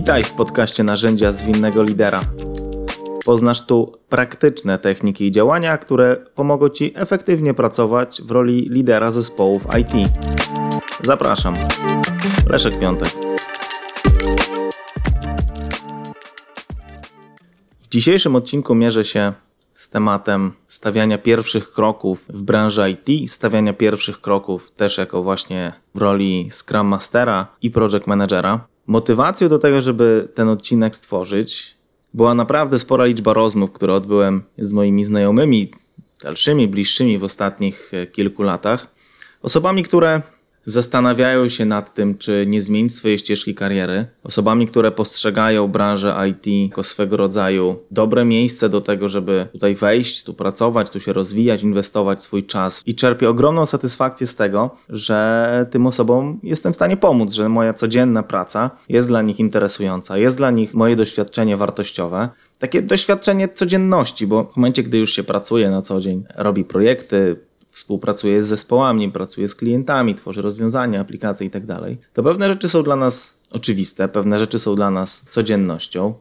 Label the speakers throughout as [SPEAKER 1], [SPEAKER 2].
[SPEAKER 1] Witaj w podcaście Narzędzia Zwinnego Lidera. Poznasz tu praktyczne techniki i działania, które pomogą Ci efektywnie pracować w roli lidera zespołów IT. Zapraszam. Leszek Piątek. W dzisiejszym odcinku mierzę się z tematem stawiania pierwszych kroków w branży IT, stawiania pierwszych kroków też jako właśnie w roli Scrum Mastera i Project Managera. Motywacją do tego, żeby ten odcinek stworzyć, była naprawdę spora liczba rozmów, które odbyłem z moimi znajomymi, dalszymi, bliższymi w ostatnich e, kilku latach. Osobami, które zastanawiają się nad tym, czy nie zmienić swojej ścieżki kariery. Osobami, które postrzegają branżę IT jako swego rodzaju dobre miejsce do tego, żeby tutaj wejść, tu pracować, tu się rozwijać, inwestować swój czas. I czerpię ogromną satysfakcję z tego, że tym osobom jestem w stanie pomóc, że moja codzienna praca jest dla nich interesująca, jest dla nich moje doświadczenie wartościowe takie doświadczenie codzienności, bo w momencie, gdy już się pracuje na co dzień, robi projekty, współpracuje z zespołami, pracuje z klientami, tworzy rozwiązania, aplikacje itd., tak to pewne rzeczy są dla nas oczywiste, pewne rzeczy są dla nas codziennością.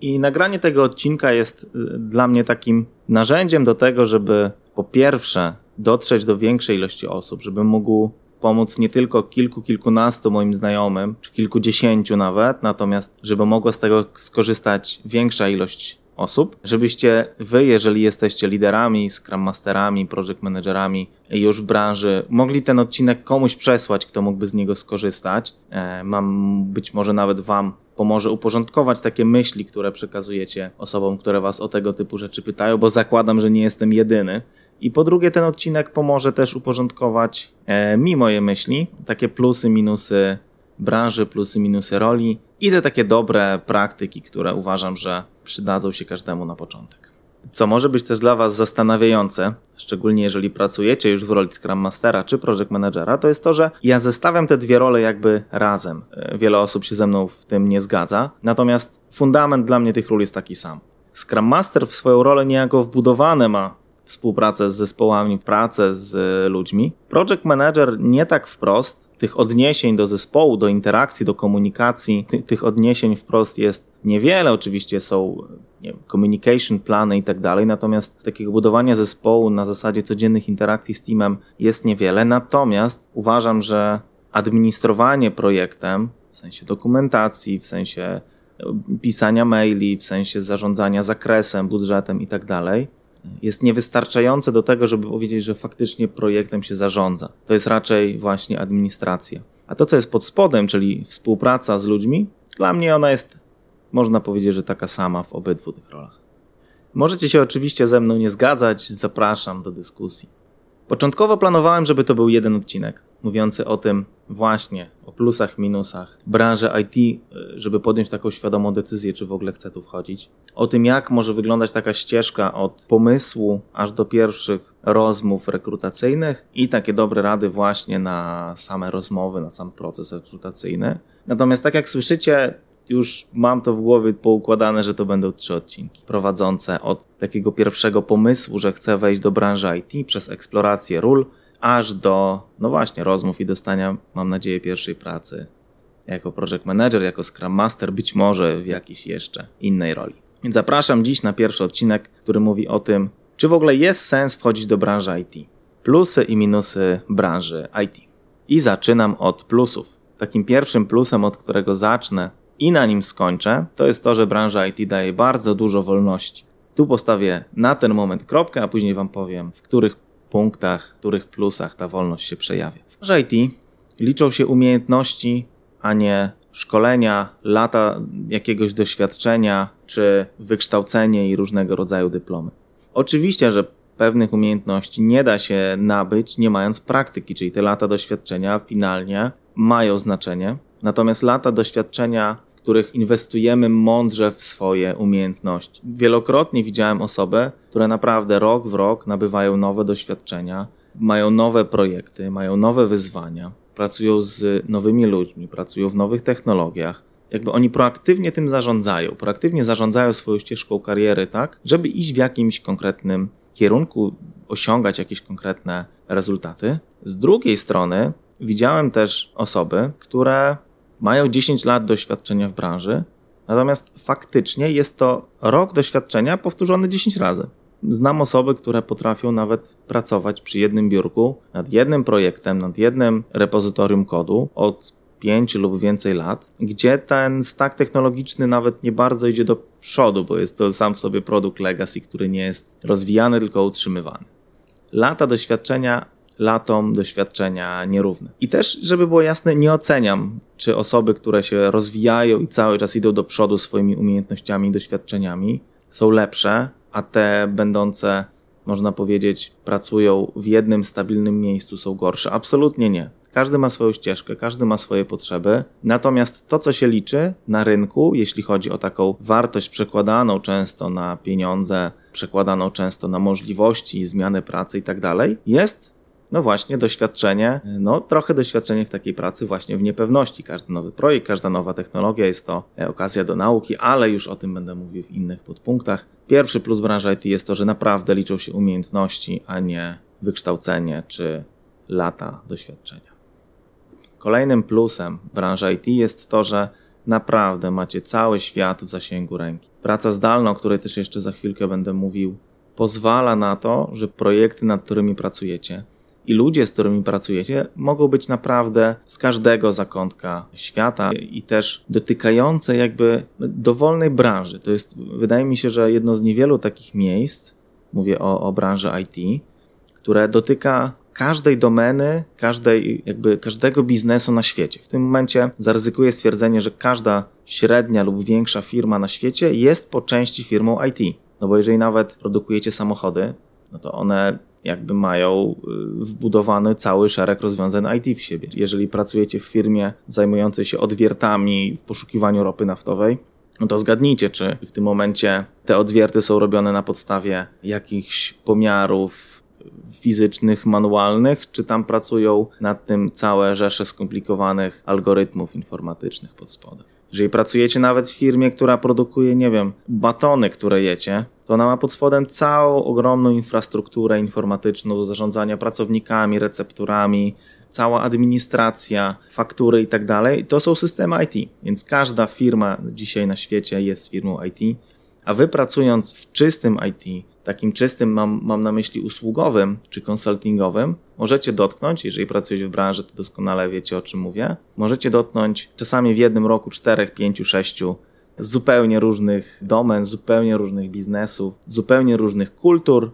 [SPEAKER 1] I nagranie tego odcinka jest y, dla mnie takim narzędziem do tego, żeby po pierwsze dotrzeć do większej ilości osób, żeby mógł pomóc nie tylko kilku, kilkunastu moim znajomym, czy kilkudziesięciu nawet, natomiast żeby mogła z tego skorzystać większa ilość osób, żebyście wy, jeżeli jesteście liderami, Scrum Masterami, Project Managerami już w branży, mogli ten odcinek komuś przesłać, kto mógłby z niego skorzystać. E, mam być może nawet wam pomoże uporządkować takie myśli, które przekazujecie osobom, które was o tego typu rzeczy pytają, bo zakładam, że nie jestem jedyny. I po drugie, ten odcinek pomoże też uporządkować e, mi moje myśli, takie plusy, minusy branży, plusy, minusy roli i te takie dobre praktyki, które uważam, że przydadzą się każdemu na początek. Co może być też dla Was zastanawiające, szczególnie jeżeli pracujecie już w roli Scrum Mastera czy Project Managera, to jest to, że ja zestawiam te dwie role jakby razem. E, wiele osób się ze mną w tym nie zgadza, natomiast fundament dla mnie tych ról jest taki sam. Scrum Master w swoją rolę niejako wbudowane ma współpracę z zespołami, pracę z ludźmi. Project Manager nie tak wprost, tych odniesień do zespołu, do interakcji, do komunikacji, ty, tych odniesień wprost jest niewiele. Oczywiście są wiem, communication plany i tak dalej, natomiast takiego budowania zespołu na zasadzie codziennych interakcji z teamem jest niewiele. Natomiast uważam, że administrowanie projektem, w sensie dokumentacji, w sensie e, pisania maili, w sensie zarządzania zakresem, budżetem i tak dalej, jest niewystarczające do tego, żeby powiedzieć, że faktycznie projektem się zarządza. To jest raczej właśnie administracja. A to, co jest pod spodem, czyli współpraca z ludźmi, dla mnie ona jest, można powiedzieć, że taka sama w obydwu tych rolach. Możecie się oczywiście ze mną nie zgadzać, zapraszam do dyskusji. Początkowo planowałem, żeby to był jeden odcinek, mówiący o tym właśnie, o plusach, minusach branży IT, żeby podjąć taką świadomą decyzję, czy w ogóle chcę tu wchodzić. O tym, jak może wyglądać taka ścieżka od pomysłu aż do pierwszych rozmów rekrutacyjnych i takie dobre rady właśnie na same rozmowy, na sam proces rekrutacyjny. Natomiast tak jak słyszycie, już mam to w głowie poukładane, że to będą trzy odcinki prowadzące od takiego pierwszego pomysłu, że chcę wejść do branży IT przez eksplorację ról, aż do, no właśnie, rozmów i dostania, mam nadzieję, pierwszej pracy jako project manager, jako scrum master, być może w jakiejś jeszcze innej roli. Więc zapraszam dziś na pierwszy odcinek, który mówi o tym, czy w ogóle jest sens wchodzić do branży IT. Plusy i minusy branży IT. I zaczynam od plusów. Takim pierwszym plusem, od którego zacznę, i na nim skończę, to jest to, że branża IT daje bardzo dużo wolności. Tu postawię na ten moment kropkę, a później Wam powiem, w których punktach, których plusach ta wolność się przejawia. W branży IT liczą się umiejętności, a nie szkolenia, lata jakiegoś doświadczenia, czy wykształcenie i różnego rodzaju dyplomy. Oczywiście, że pewnych umiejętności nie da się nabyć, nie mając praktyki, czyli te lata doświadczenia finalnie mają znaczenie. Natomiast lata doświadczenia których inwestujemy mądrze w swoje umiejętności. Wielokrotnie widziałem osoby, które naprawdę rok w rok nabywają nowe doświadczenia, mają nowe projekty, mają nowe wyzwania, pracują z nowymi ludźmi, pracują w nowych technologiach. Jakby oni proaktywnie tym zarządzają, proaktywnie zarządzają swoją ścieżką kariery, tak, żeby iść w jakimś konkretnym kierunku, osiągać jakieś konkretne rezultaty. Z drugiej strony widziałem też osoby, które mają 10 lat doświadczenia w branży, natomiast faktycznie jest to rok doświadczenia powtórzony 10 razy. Znam osoby, które potrafią nawet pracować przy jednym biurku nad jednym projektem, nad jednym repozytorium kodu od 5 lub więcej lat, gdzie ten stack technologiczny nawet nie bardzo idzie do przodu, bo jest to sam w sobie produkt legacy, który nie jest rozwijany, tylko utrzymywany. Lata doświadczenia latom doświadczenia nierówne. I też, żeby było jasne, nie oceniam, czy osoby, które się rozwijają i cały czas idą do przodu swoimi umiejętnościami i doświadczeniami, są lepsze, a te będące, można powiedzieć, pracują w jednym stabilnym miejscu, są gorsze. Absolutnie nie. Każdy ma swoją ścieżkę, każdy ma swoje potrzeby. Natomiast to, co się liczy na rynku, jeśli chodzi o taką wartość przekładaną często na pieniądze, przekładaną często na możliwości, zmiany pracy i tak dalej, jest no właśnie doświadczenie, no trochę doświadczenie w takiej pracy właśnie w niepewności. Każdy nowy projekt, każda nowa technologia jest to e, okazja do nauki, ale już o tym będę mówił w innych podpunktach. Pierwszy plus branży IT jest to, że naprawdę liczą się umiejętności, a nie wykształcenie czy lata doświadczenia. Kolejnym plusem branży IT jest to, że naprawdę macie cały świat w zasięgu ręki. Praca zdalna, o której też jeszcze za chwilkę będę mówił, pozwala na to, że projekty, nad którymi pracujecie, i ludzie, z którymi pracujecie, mogą być naprawdę z każdego zakątka świata i też dotykające jakby dowolnej branży. To jest, wydaje mi się, że jedno z niewielu takich miejsc, mówię o, o branży IT, które dotyka każdej domeny, każdej, jakby każdego biznesu na świecie. W tym momencie zaryzykuję stwierdzenie, że każda średnia lub większa firma na świecie jest po części firmą IT. No bo jeżeli nawet produkujecie samochody, no to one jakby mają y, wbudowany cały szereg rozwiązań IT w siebie. Jeżeli pracujecie w firmie zajmującej się odwiertami w poszukiwaniu ropy naftowej, no to zgadnijcie, czy w tym momencie te odwierty są robione na podstawie jakichś pomiarów fizycznych, manualnych, czy tam pracują nad tym całe rzesze skomplikowanych algorytmów informatycznych pod spodem. Jeżeli pracujecie nawet w firmie, która produkuje, nie wiem, batony, które jecie, to ona ma pod spodem całą ogromną infrastrukturę informatyczną do zarządzania pracownikami, recepturami, cała administracja, faktury i tak dalej. To są systemy IT, więc każda firma dzisiaj na świecie jest firmą IT, a wy pracując w czystym IT, takim czystym mam, mam na myśli usługowym czy konsultingowym, możecie dotknąć, jeżeli pracujecie w branży, to doskonale wiecie o czym mówię, możecie dotknąć czasami w jednym roku czterech, pięciu, sześciu zupełnie różnych domen, zupełnie różnych biznesów, zupełnie różnych kultur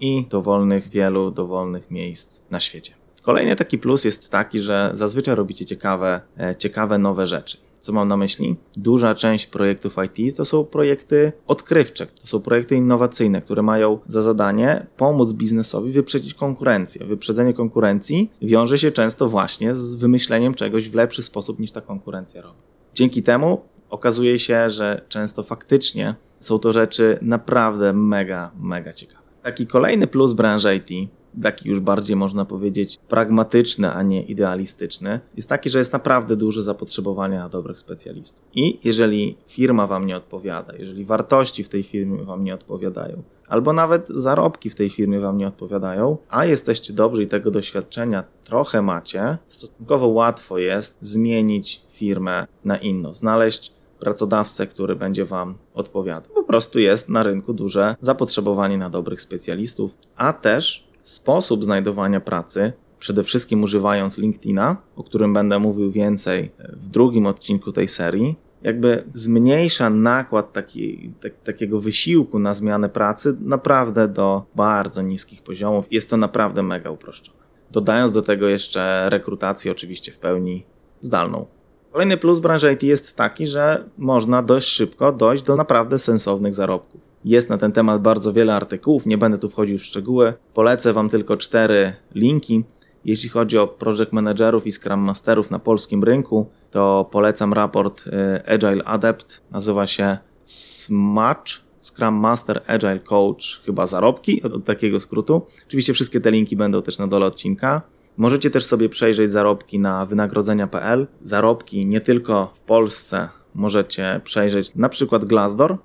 [SPEAKER 1] i dowolnych, wielu dowolnych miejsc na świecie. Kolejny taki plus jest taki, że zazwyczaj robicie ciekawe, e, ciekawe nowe rzeczy. Co mam na myśli? Duża część projektów IT to są projekty odkrywcze, to są projekty innowacyjne, które mają za zadanie pomóc biznesowi wyprzedzić konkurencję. Wyprzedzenie konkurencji wiąże się często właśnie z wymyśleniem czegoś w lepszy sposób niż ta konkurencja robi. Dzięki temu okazuje się, że często faktycznie są to rzeczy naprawdę mega, mega ciekawe. Taki kolejny plus branży IT, taki już bardziej można powiedzieć pragmatyczny, a nie idealistyczny, jest taki, że jest naprawdę duże zapotrzebowanie na dobrych specjalistów. I jeżeli firma Wam nie odpowiada, jeżeli wartości w tej firmie Wam nie odpowiadają, albo nawet zarobki w tej firmie Wam nie odpowiadają, a jesteście dobrzy i tego doświadczenia trochę macie, stosunkowo łatwo jest zmienić firmę na inną, znaleźć pracodawcę, który będzie Wam odpowiadał. Po prostu jest na rynku duże zapotrzebowanie na dobrych specjalistów, a też sposób znajdowania pracy, przede wszystkim używając LinkedIna, o którym będę mówił więcej w drugim odcinku tej serii, jakby zmniejsza nakład taki, tak, takiego wysiłku na zmianę pracy naprawdę do bardzo niskich poziomów. Jest to naprawdę mega uproszczone. Dodając do tego jeszcze rekrutację, oczywiście w pełni zdalną. Kolejny plus branży IT jest taki, że można dość szybko dojść do naprawdę sensownych zarobków. Jest na ten temat bardzo wiele artykułów, nie będę tu wchodził w szczegóły. Polecę Wam tylko cztery linki. Jeśli chodzi o project managerów i scrum masterów na polskim rynku, to polecam raport y, Agile Adept, nazywa się SMATCH, Scrum Master Agile Coach, chyba zarobki, od takiego skrótu. Oczywiście wszystkie te linki będą też na dole odcinka. Możecie też sobie przejrzeć zarobki na wynagrodzenia.pl. Zarobki nie tylko w Polsce możecie przejrzeć na przykład Glassdoor,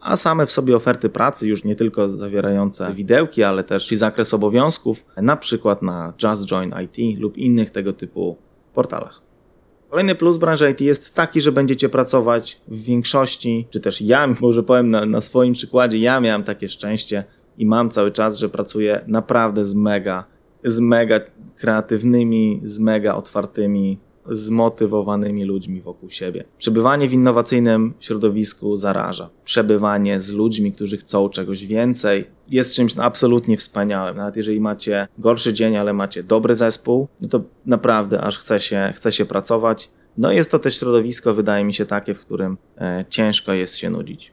[SPEAKER 1] a same w sobie oferty pracy, już nie tylko zawierające widełki, ale też i zakres obowiązków, na przykład na Just Join IT lub innych tego typu portalach. Kolejny plus branży IT jest taki, że będziecie pracować w większości, czy też ja, może powiem na, na swoim przykładzie, ja miałem takie szczęście i mam cały czas, że pracuję naprawdę z mega, z mega kreatywnymi, z mega otwartymi, zmotywowanymi ludźmi wokół siebie. Przebywanie w innowacyjnym środowisku zaraża. Przebywanie z ludźmi, którzy chcą czegoś więcej, jest czymś absolutnie wspaniałym. Nawet jeżeli macie gorszy dzień, ale macie dobry zespół, no to naprawdę aż chce się, chce się pracować. No jest to też środowisko, wydaje mi się, takie, w którym e, ciężko jest się nudzić.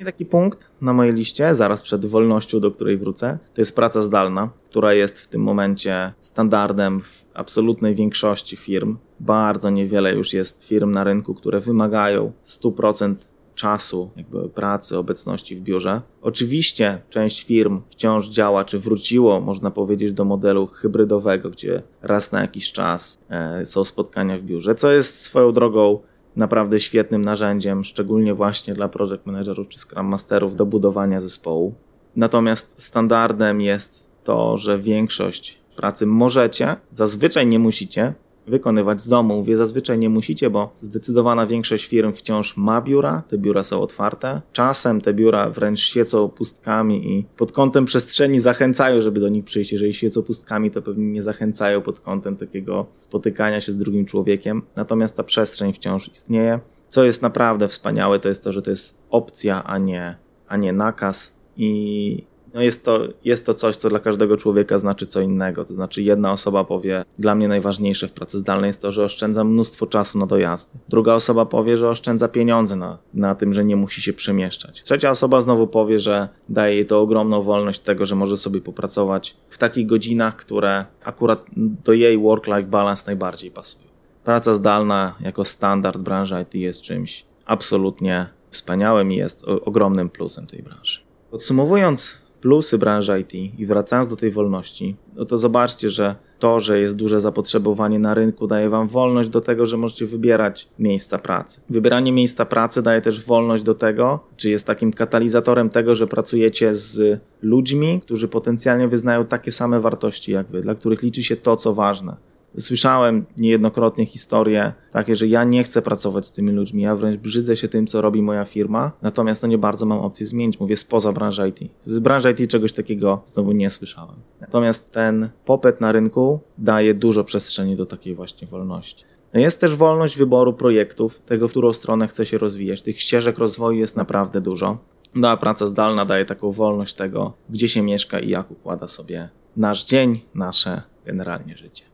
[SPEAKER 1] I taki punkt na mojej liście, zaraz przed wolnością, do której wrócę, to jest praca zdalna, która jest w tym momencie standardem w absolutnej większości firm. Bardzo niewiele już jest firm na rynku, które wymagają 100% czasu, jakby pracy, obecności w biurze. Oczywiście część firm wciąż działa, czy wróciło, można powiedzieć, do modelu hybrydowego, gdzie raz na jakiś czas e, są spotkania w biurze, co jest swoją drogą naprawdę świetnym narzędziem, szczególnie właśnie dla project managerów czy scrum masterów do budowania zespołu. Natomiast standardem jest to, że większość pracy możecie, zazwyczaj nie musicie, wykonywać z domu. Mówię, zazwyczaj nie musicie, bo zdecydowana większość firm wciąż ma biura, te biura są otwarte. Czasem te biura wręcz świecą pustkami i pod kątem przestrzeni zachęcają, żeby do nich przyjść. Jeżeli świecą pustkami, to pewnie nie zachęcają pod kątem takiego spotykania się z drugim człowiekiem. Natomiast ta przestrzeń wciąż istnieje. Co jest naprawdę wspaniałe, to jest to, że to jest opcja, a nie, a nie nakaz. I no jest, to, jest to coś, co dla każdego człowieka znaczy co innego. To znaczy, jedna osoba powie, dla mnie najważniejsze w pracy zdalnej jest to, że oszczędza mnóstwo czasu na dojazdy. Druga osoba powie, że oszczędza pieniądze na, na tym, że nie musi się przemieszczać. Trzecia osoba znowu powie, że daje jej to ogromną wolność tego, że może sobie popracować w takich godzinach, które akurat do jej work-life balance najbardziej pasują. Praca zdalna jako standard branży IT jest czymś absolutnie wspaniałym i jest ogromnym plusem tej branży. Podsumowując, plusy branży IT i wracając do tej wolności, no to zobaczcie, że to, że jest duże zapotrzebowanie na rynku, daje Wam wolność do tego, że możecie wybierać miejsca pracy. Wybieranie miejsca pracy daje też wolność do tego, czy jest takim katalizatorem tego, że pracujecie z ludźmi, którzy potencjalnie wyznają takie same wartości jak Wy, dla których liczy się to, co ważne. Słyszałem niejednokrotnie historie takie, że ja nie chcę pracować z tymi ludźmi, ja wręcz brzydzę się tym, co robi moja firma, natomiast no nie bardzo mam opcję zmienić, mówię spoza branży IT. Z branży IT czegoś takiego znowu nie słyszałem. Natomiast ten popyt na rynku daje dużo przestrzeni do takiej właśnie wolności. Jest też wolność wyboru projektów, tego, w którą stronę chce się rozwijać. Tych ścieżek rozwoju jest naprawdę dużo. No a praca zdalna daje taką wolność tego, gdzie się mieszka i jak układa sobie nasz dzień, nasze generalnie życie.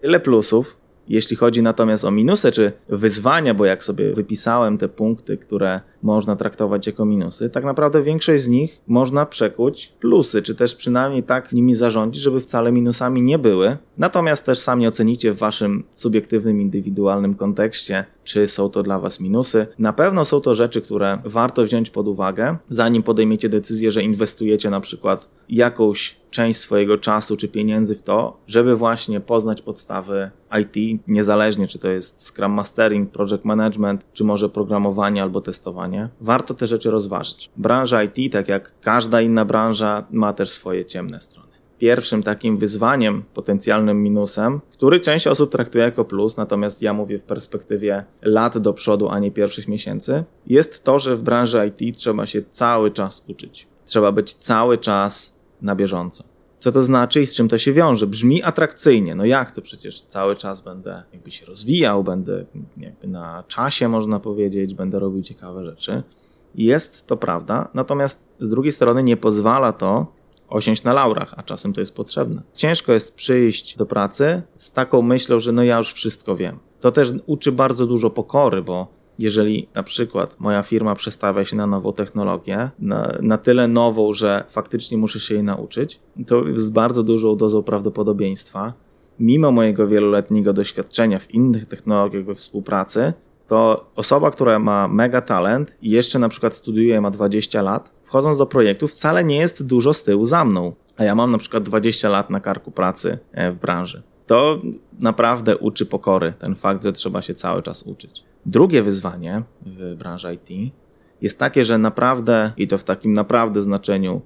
[SPEAKER 1] Tyle plusów. Jeśli chodzi natomiast o minusy czy wyzwania, bo jak sobie wypisałem te punkty, które można traktować jako minusy, tak naprawdę większość z nich można przekuć plusy, czy też przynajmniej tak nimi zarządzić, żeby wcale minusami nie były. Natomiast też sami ocenicie w waszym subiektywnym, indywidualnym kontekście, czy są to dla Was minusy. Na pewno są to rzeczy, które warto wziąć pod uwagę, zanim podejmiecie decyzję, że inwestujecie na przykład jakąś część swojego czasu czy pieniędzy w to, żeby właśnie poznać podstawy IT, niezależnie czy to jest Scrum Mastering, Project Management, czy może programowanie albo testowanie. Warto te rzeczy rozważyć. Branża IT, tak jak każda inna branża, ma też swoje ciemne strony pierwszym takim wyzwaniem, potencjalnym minusem, który część osób traktuje jako plus, natomiast ja mówię w perspektywie lat do przodu, a nie pierwszych miesięcy, jest to, że w branży IT trzeba się cały czas uczyć. Trzeba być cały czas na bieżąco. Co to znaczy i z czym to się wiąże? Brzmi atrakcyjnie. No jak to przecież cały czas będę jakby się rozwijał, będę jakby na czasie, można powiedzieć, będę robił ciekawe rzeczy. Jest to prawda, natomiast z drugiej strony nie pozwala to osiąść na laurach, a czasem to jest potrzebne. Ciężko jest przyjść do pracy z taką myślą, że no ja już wszystko wiem. To też uczy bardzo dużo pokory, bo jeżeli na przykład moja firma przestawia się na nową technologię, na, na, tyle nową, że faktycznie muszę się jej nauczyć, to z bardzo dużą dozą prawdopodobieństwa, mimo mojego wieloletniego doświadczenia w innych technologiach we współpracy, to osoba, która ma mega talent i jeszcze na przykład studiuje, ma 20 lat, wchodząc do projektu, wcale nie jest dużo z tyłu za mną. A ja mam na przykład 20 lat na karku pracy e, w branży. To naprawdę uczy pokory, ten fakt, że trzeba się cały czas uczyć. Drugie wyzwanie w branży IT jest takie, że naprawdę, i to w takim naprawdę znaczeniu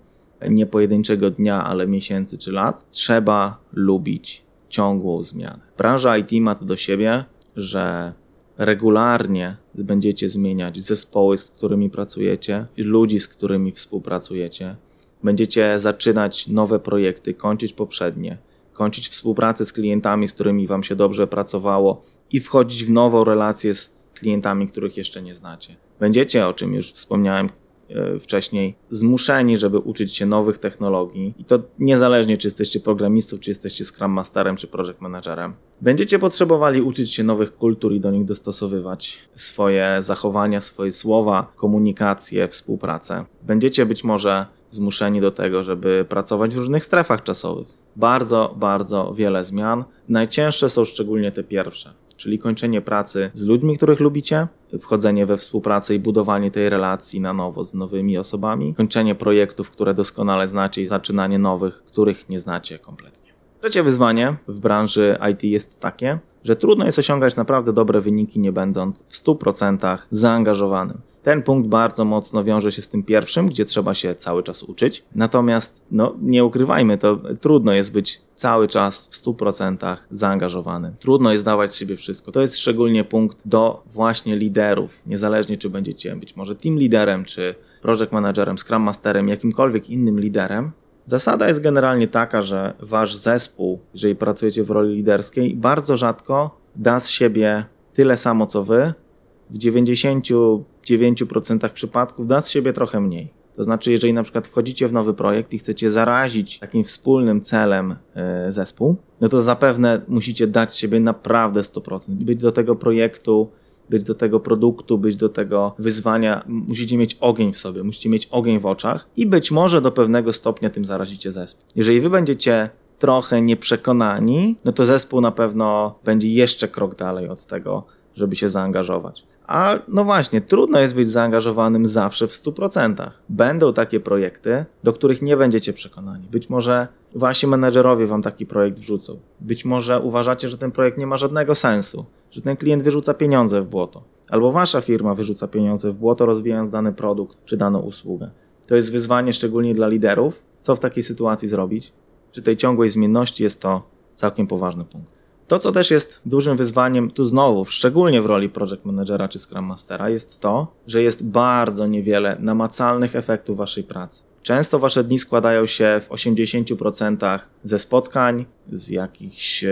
[SPEAKER 1] nie pojedynczego dnia, ale miesięcy czy lat, trzeba lubić ciągłą zmianę. Branża IT ma to do siebie, że regularnie będziecie zmieniać zespoły, z którymi pracujecie, ludzi, z którymi współpracujecie. Będziecie zaczynać nowe projekty, kończyć poprzednie, kończyć współpracę z klientami, z którymi Wam się dobrze pracowało i wchodzić w nową relację z klientami, których jeszcze nie znacie. Będziecie, o czym już wspomniałem e, wcześniej, zmuszeni, żeby uczyć się nowych technologii i to niezależnie, czy jesteście programistą, czy jesteście Scrum Masterem, czy Project Managerem. Będziecie potrzebowali uczyć się nowych kultur i do nich dostosowywać swoje zachowania, swoje słowa, komunikację, współpracę. Będziecie być może zmuszeni do tego, żeby pracować w różnych strefach czasowych. Bardzo, bardzo wiele zmian. Najcięższe są szczególnie te pierwsze czyli kończenie pracy z ludźmi, których lubicie, wchodzenie we współpracę i budowanie tej relacji na nowo z nowymi osobami, kończenie projektów, które doskonale znacie i zaczynanie nowych, których nie znacie kompletnie. Trzecie wyzwanie w branży IT jest takie, że trudno jest osiągać naprawdę dobre wyniki, nie będąc w 100% zaangażowanym. Ten punkt bardzo mocno wiąże się z tym pierwszym, gdzie trzeba się cały czas uczyć. Natomiast, no, nie ukrywajmy, to trudno jest być cały czas w 100% zaangażowany. Trudno jest dawać z siebie wszystko. To jest szczególnie punkt do właśnie liderów. Niezależnie, czy będziecie być może team liderem, czy project managerem, scrum masterem, jakimkolwiek innym liderem, Zasada jest generalnie taka, że wasz zespół, jeżeli pracujecie w roli liderskiej, bardzo rzadko da z siebie tyle samo co wy. W 99% przypadków da z siebie trochę mniej. To znaczy, jeżeli na przykład wchodzicie w nowy projekt i chcecie zarazić takim wspólnym celem e, zespół, no to zapewne musicie dać z siebie naprawdę 100%. Być do tego projektu być do tego produktu, być do tego wyzwania, musicie mieć ogień w sobie, musicie mieć ogień w oczach i być może do pewnego stopnia tym zarazicie zespół. Jeżeli wy będziecie trochę nieprzekonani, no to zespół na pewno będzie jeszcze krok dalej od tego, żeby się zaangażować. A no właśnie, trudno jest być zaangażowanym zawsze w 100%. Będą takie projekty, do których nie będziecie przekonani. Być może wasi menedżerowie wam taki projekt wrzucą. Być może uważacie, że ten projekt nie ma żadnego sensu, że ten klient wyrzuca pieniądze w błoto. Albo wasza firma wyrzuca pieniądze w błoto, rozwijając dany produkt czy daną usługę. To jest wyzwanie szczególnie dla liderów. Co w takiej sytuacji zrobić? Przy tej ciągłej zmienności jest to całkiem poważny punkt. To, co też jest dużym wyzwaniem, tu znowu, szczególnie w roli project managera czy scrum mastera, jest to, że jest bardzo niewiele namacalnych efektów waszej pracy. Często wasze dni składają się w 80% ze spotkań, z jakichś e,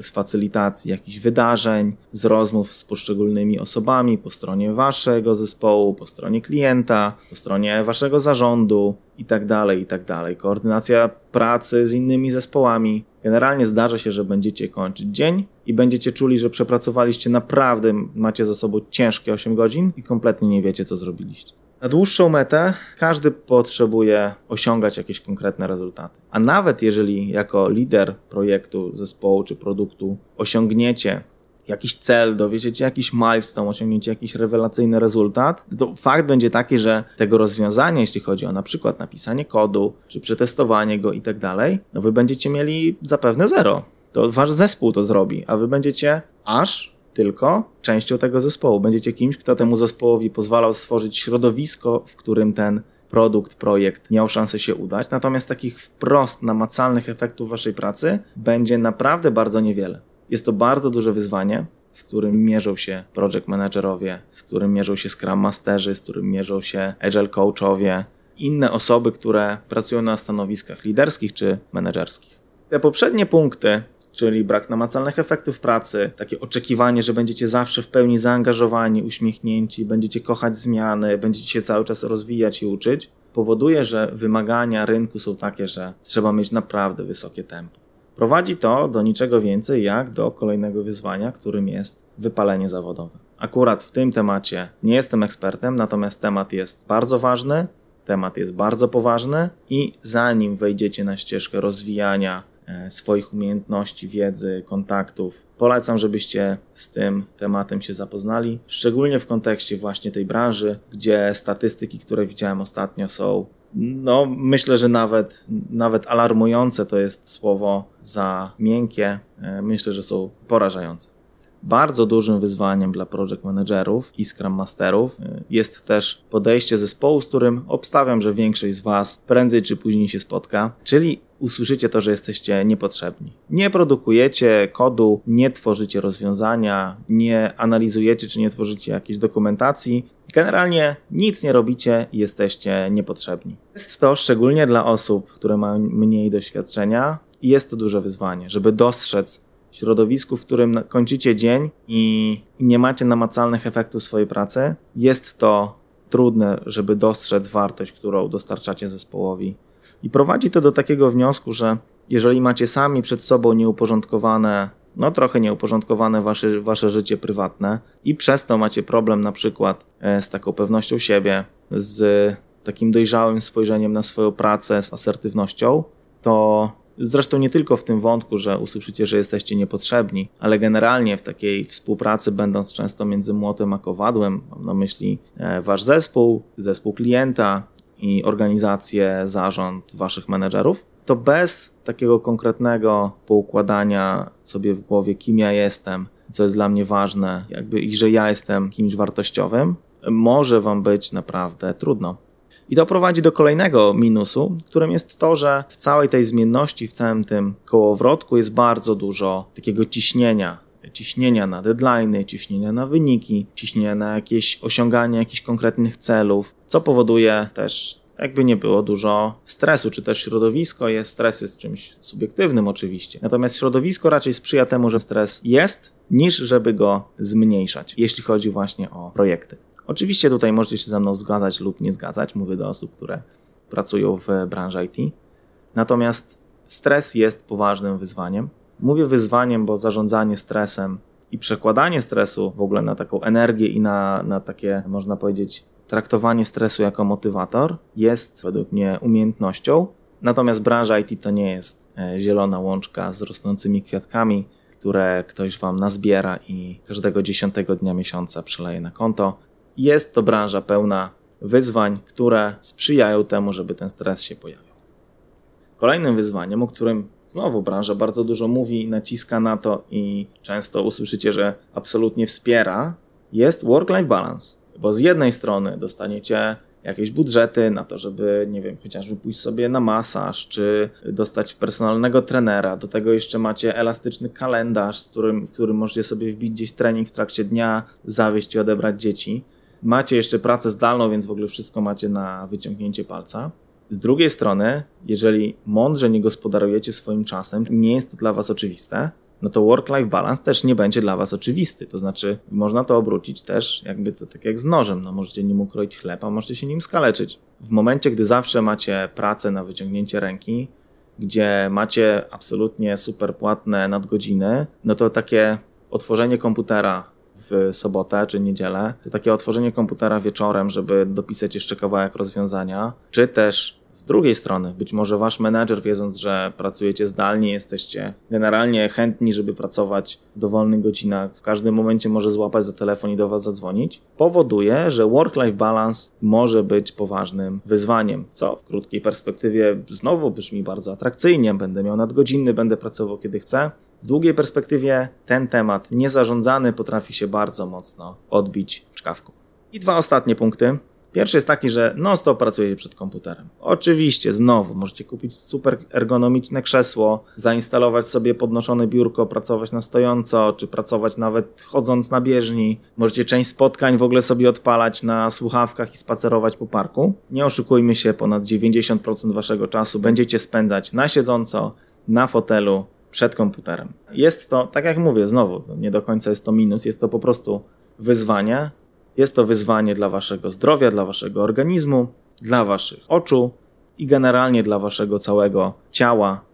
[SPEAKER 1] z facylitacji, jakichś wydarzeń, z rozmów z poszczególnymi osobami po stronie waszego zespołu, po stronie klienta, po stronie waszego zarządu i tak dalej, i tak. Koordynacja pracy z innymi zespołami. Generalnie zdarza się, że będziecie kończyć dzień i będziecie czuli, że przepracowaliście naprawdę, macie za sobą ciężkie 8 godzin i kompletnie nie wiecie, co zrobiliście. Na dłuższą metę każdy potrzebuje osiągać jakieś konkretne rezultaty. A nawet jeżeli jako lider projektu, zespołu czy produktu osiągniecie jakiś cel, dowiedziecie jakiś milestone, osiągniecie jakiś rewelacyjny rezultat, to fakt będzie taki, że tego rozwiązania, jeśli chodzi o na przykład napisanie kodu, czy przetestowanie go i tak dalej, no wy będziecie mieli zapewne zero. To wasz zespół to zrobi, a wy będziecie aż tylko częścią tego zespołu. Będziecie kimś, kto temu zespołowi pozwalał stworzyć środowisko, w którym ten produkt, projekt miał szansę się udać. Natomiast takich wprost namacalnych efektów waszej pracy będzie naprawdę bardzo niewiele. Jest to bardzo duże wyzwanie, z którym mierzą się project managerowie, z którym mierzą się Scrum Masterzy, z którym mierzą się Agile Coachowie, inne osoby, które pracują na stanowiskach liderskich czy menedżerskich. Te poprzednie punkty czyli brak namacalnych efektów pracy, takie oczekiwanie, że będziecie zawsze w pełni zaangażowani, uśmiechnięci, będziecie kochać zmiany, będziecie się cały czas rozwijać i uczyć, powoduje, że wymagania rynku są takie, że trzeba mieć naprawdę wysokie tempo. Prowadzi to do niczego więcej jak do kolejnego wyzwania, którym jest wypalenie zawodowe. Akurat w tym temacie nie jestem ekspertem, natomiast temat jest bardzo ważny, temat jest bardzo poważny i zanim wejdziecie na ścieżkę rozwijania E, swoich umiejętności, wiedzy, kontaktów. Polecam, żebyście z tym tematem się zapoznali, szczególnie w kontekście właśnie tej branży, gdzie statystyki, które widziałem ostatnio są no, myślę, że nawet, nawet alarmujące to jest słowo za miękkie. E, myślę, że są porażające. bardzo dużym wyzwaniem dla project managerów i scrum masterów jest też podejście zespołu, z którym obstawiam, że większość z Was prędzej czy później się spotka, czyli usłyszycie to, że jesteście niepotrzebni. Nie produkujecie kodu, nie tworzycie rozwiązania, nie analizujecie czy nie tworzycie jakiejś dokumentacji. Generalnie nic nie robicie jesteście niepotrzebni. Jest to szczególnie dla osób, które mają mniej doświadczenia jest to duże wyzwanie, żeby dostrzec środowisku, w którym kończycie dzień i nie macie namacalnych efektów swojej pracy. Jest to trudne, żeby dostrzec wartość, którą dostarczacie zespołowi i prowadzi to do takiego wniosku, że jeżeli macie sami przed sobą nieuporządkowane, no trochę nieuporządkowane wasze, wasze życie prywatne i przez to macie problem na przykład e, z taką pewnością siebie, z takim dojrzałym spojrzeniem na swoją pracę, z asertywnością, to Zresztą nie tylko w tym wątku, że usłyszycie, że jesteście niepotrzebni, ale generalnie w takiej współpracy, będąc często między młotem a kowadłem, mam na myśli e, wasz zespół, zespół klienta, i organizację, zarząd waszych menedżerów, to bez takiego konkretnego poukładania sobie w głowie, kim ja jestem, co jest dla mnie ważne, jakby i że ja jestem kimś wartościowym, może wam być naprawdę trudno. I to prowadzi do kolejnego minusu, którym jest to, że w całej tej zmienności, w całym tym kołowrotku jest bardzo dużo takiego ciśnienia. Ciśnienia na deadlines, ciśnienia na wyniki, ciśnienia na jakieś osiąganie jakichś konkretnych celów, co powoduje też jakby nie było dużo stresu, czy też środowisko jest, stres jest czymś subiektywnym oczywiście. Natomiast środowisko raczej sprzyja temu, że stres jest, niż żeby go zmniejszać, jeśli chodzi właśnie o projekty. Oczywiście tutaj możecie się ze mną zgadzać lub nie zgadzać, mówię do osób, które pracują w branży IT. Natomiast stres jest poważnym wyzwaniem. Mówię wyzwaniem, bo zarządzanie stresem i przekładanie stresu w ogóle na taką energię i na, na takie, można powiedzieć, traktowanie stresu jako motywator jest według mnie umiejętnością. Natomiast branża IT to nie jest e, zielona łączka z rosnącymi kwiatkami, które ktoś wam nazbiera i każdego dziesiątego dnia miesiąca przeleje na konto. Jest to branża pełna wyzwań, które sprzyjają temu, żeby ten stres się pojawiał. Kolejnym wyzwaniem, o którym znowu branża bardzo dużo mówi, naciska na to i często usłyszycie, że absolutnie wspiera, jest work-life balance. Bo z jednej strony dostaniecie jakieś budżety na to, żeby, nie wiem, chociażby pójść sobie na masaż, czy dostać personalnego trenera. Do tego jeszcze macie elastyczny kalendarz, z którym, w którym możecie sobie wbić gdzieś trening w trakcie dnia, zawieźć i odebrać dzieci. Macie jeszcze pracę zdalną, więc w ogóle wszystko macie na wyciągnięcie palca. Z drugiej strony, jeżeli mądrze nie gospodarujecie swoim czasem, nie jest to dla Was oczywiste, no to work-life balance też nie będzie dla Was oczywisty. To znaczy, można to obrócić też jakby to tak jak z nożem. No możecie nim ukroić chleb, a możecie się nim skaleczyć. W momencie, gdy zawsze macie pracę na wyciągnięcie ręki, gdzie macie absolutnie super płatne nadgodziny, no to takie otworzenie komputera w sobotę czy niedzielę, to takie otworzenie komputera wieczorem, żeby dopisać jeszcze kawałek rozwiązania, czy też z drugiej strony, być może wasz menedżer, wiedząc, że pracujecie zdalnie, jesteście generalnie chętni, żeby pracować w dowolnych godzinach, w każdym momencie może złapać za telefon i do was zadzwonić, powoduje, że work-life balance może być poważnym wyzwaniem, co w krótkiej perspektywie znowu brzmi bardzo atrakcyjnie. Będę miał nadgodziny, będę pracował kiedy chcę. W długiej perspektywie ten temat niezarządzany potrafi się bardzo mocno odbić czkawką. I dwa ostatnie punkty. Pierwszy jest taki, że non-stop pracujecie przed komputerem. Oczywiście, znowu, możecie kupić super ergonomiczne krzesło, zainstalować sobie podnoszone biurko, pracować na stojąco, czy pracować nawet chodząc na bieżni. Możecie część spotkań w ogóle sobie odpalać na słuchawkach i spacerować po parku. Nie oszukujmy się, ponad 90% waszego czasu będziecie spędzać na siedząco, na fotelu, przed komputerem. Jest to, tak jak mówię, znowu, nie do końca jest to minus, jest to po prostu wyzwanie, jest to wyzwanie dla waszego zdrowia, dla waszego organizmu, dla waszych oczu i generalnie dla waszego całego ciała.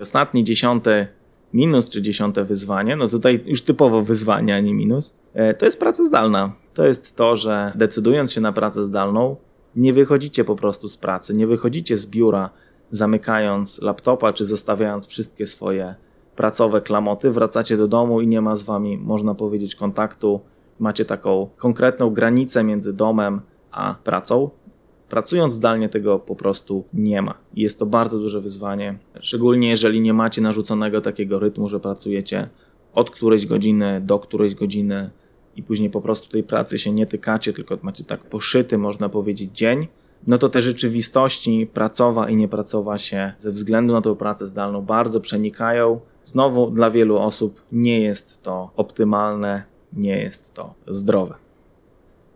[SPEAKER 1] Ostatni dziesiąty minus czy dziesiąte wyzwanie, no tutaj już typowo wyzwanie, a nie minus, e, to jest praca zdalna. To jest to, że decydując się na pracę zdalną, nie wychodzicie po prostu z pracy, nie wychodzicie z biura, zamykając laptopa czy zostawiając wszystkie swoje pracowe klamoty, wracacie do domu i nie ma z wami, można powiedzieć, kontaktu macie taką konkretną granicę między domem a pracą. Pracując zdalnie tego po prostu nie ma. Jest to bardzo duże wyzwanie, szczególnie jeżeli nie macie narzuconego takiego rytmu, że pracujecie od którejś godziny do którejś godziny i później po prostu tej pracy się nie tykacie, tylko macie tak poszyty, można powiedzieć, dzień, no to te rzeczywistości pracowa i niepracowa się ze względu na tę pracę zdalną bardzo przenikają. Znowu dla wielu osób nie jest to optymalne, nie jest to zdrowe.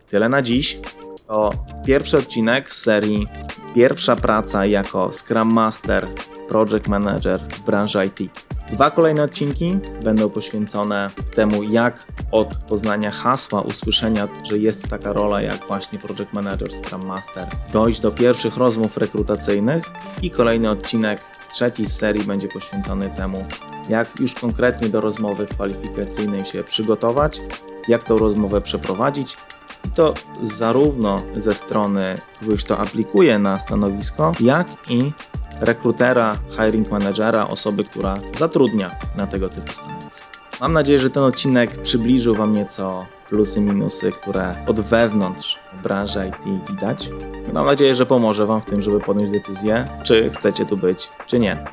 [SPEAKER 1] Tyle na dziś. To pierwszy odcinek z serii Pierwsza praca jako Scrum Master, Project Manager w branży IT. Dwa kolejne odcinki będą poświęcone temu, jak od poznania hasła, usłyszenia, że jest taka rola jak właśnie Project Manager, Scrum Master, dojść do pierwszych rozmów rekrutacyjnych i kolejny odcinek, trzeci z serii będzie poświęcony temu, jak już konkretnie do rozmowy kwalifikacyjnej się przygotować, jak tą rozmowę przeprowadzić i to zarówno ze strony kto aplikuje na stanowisko, jak i rekrutera, hiring managera, osoby, która zatrudnia na tego typu stanowisko. Mam nadzieję, że ten odcinek przybliżył Wam nieco plusy, minusy, które od wewnątrz branży IT widać. Mam nadzieję, że pomoże Wam w tym, żeby podjąć decyzję, czy chcecie tu być, czy nie.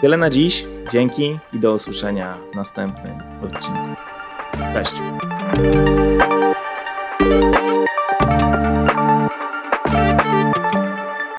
[SPEAKER 1] Tyle na dziś. Dzięki i do usłyszenia w następnym odcinku. Cześć.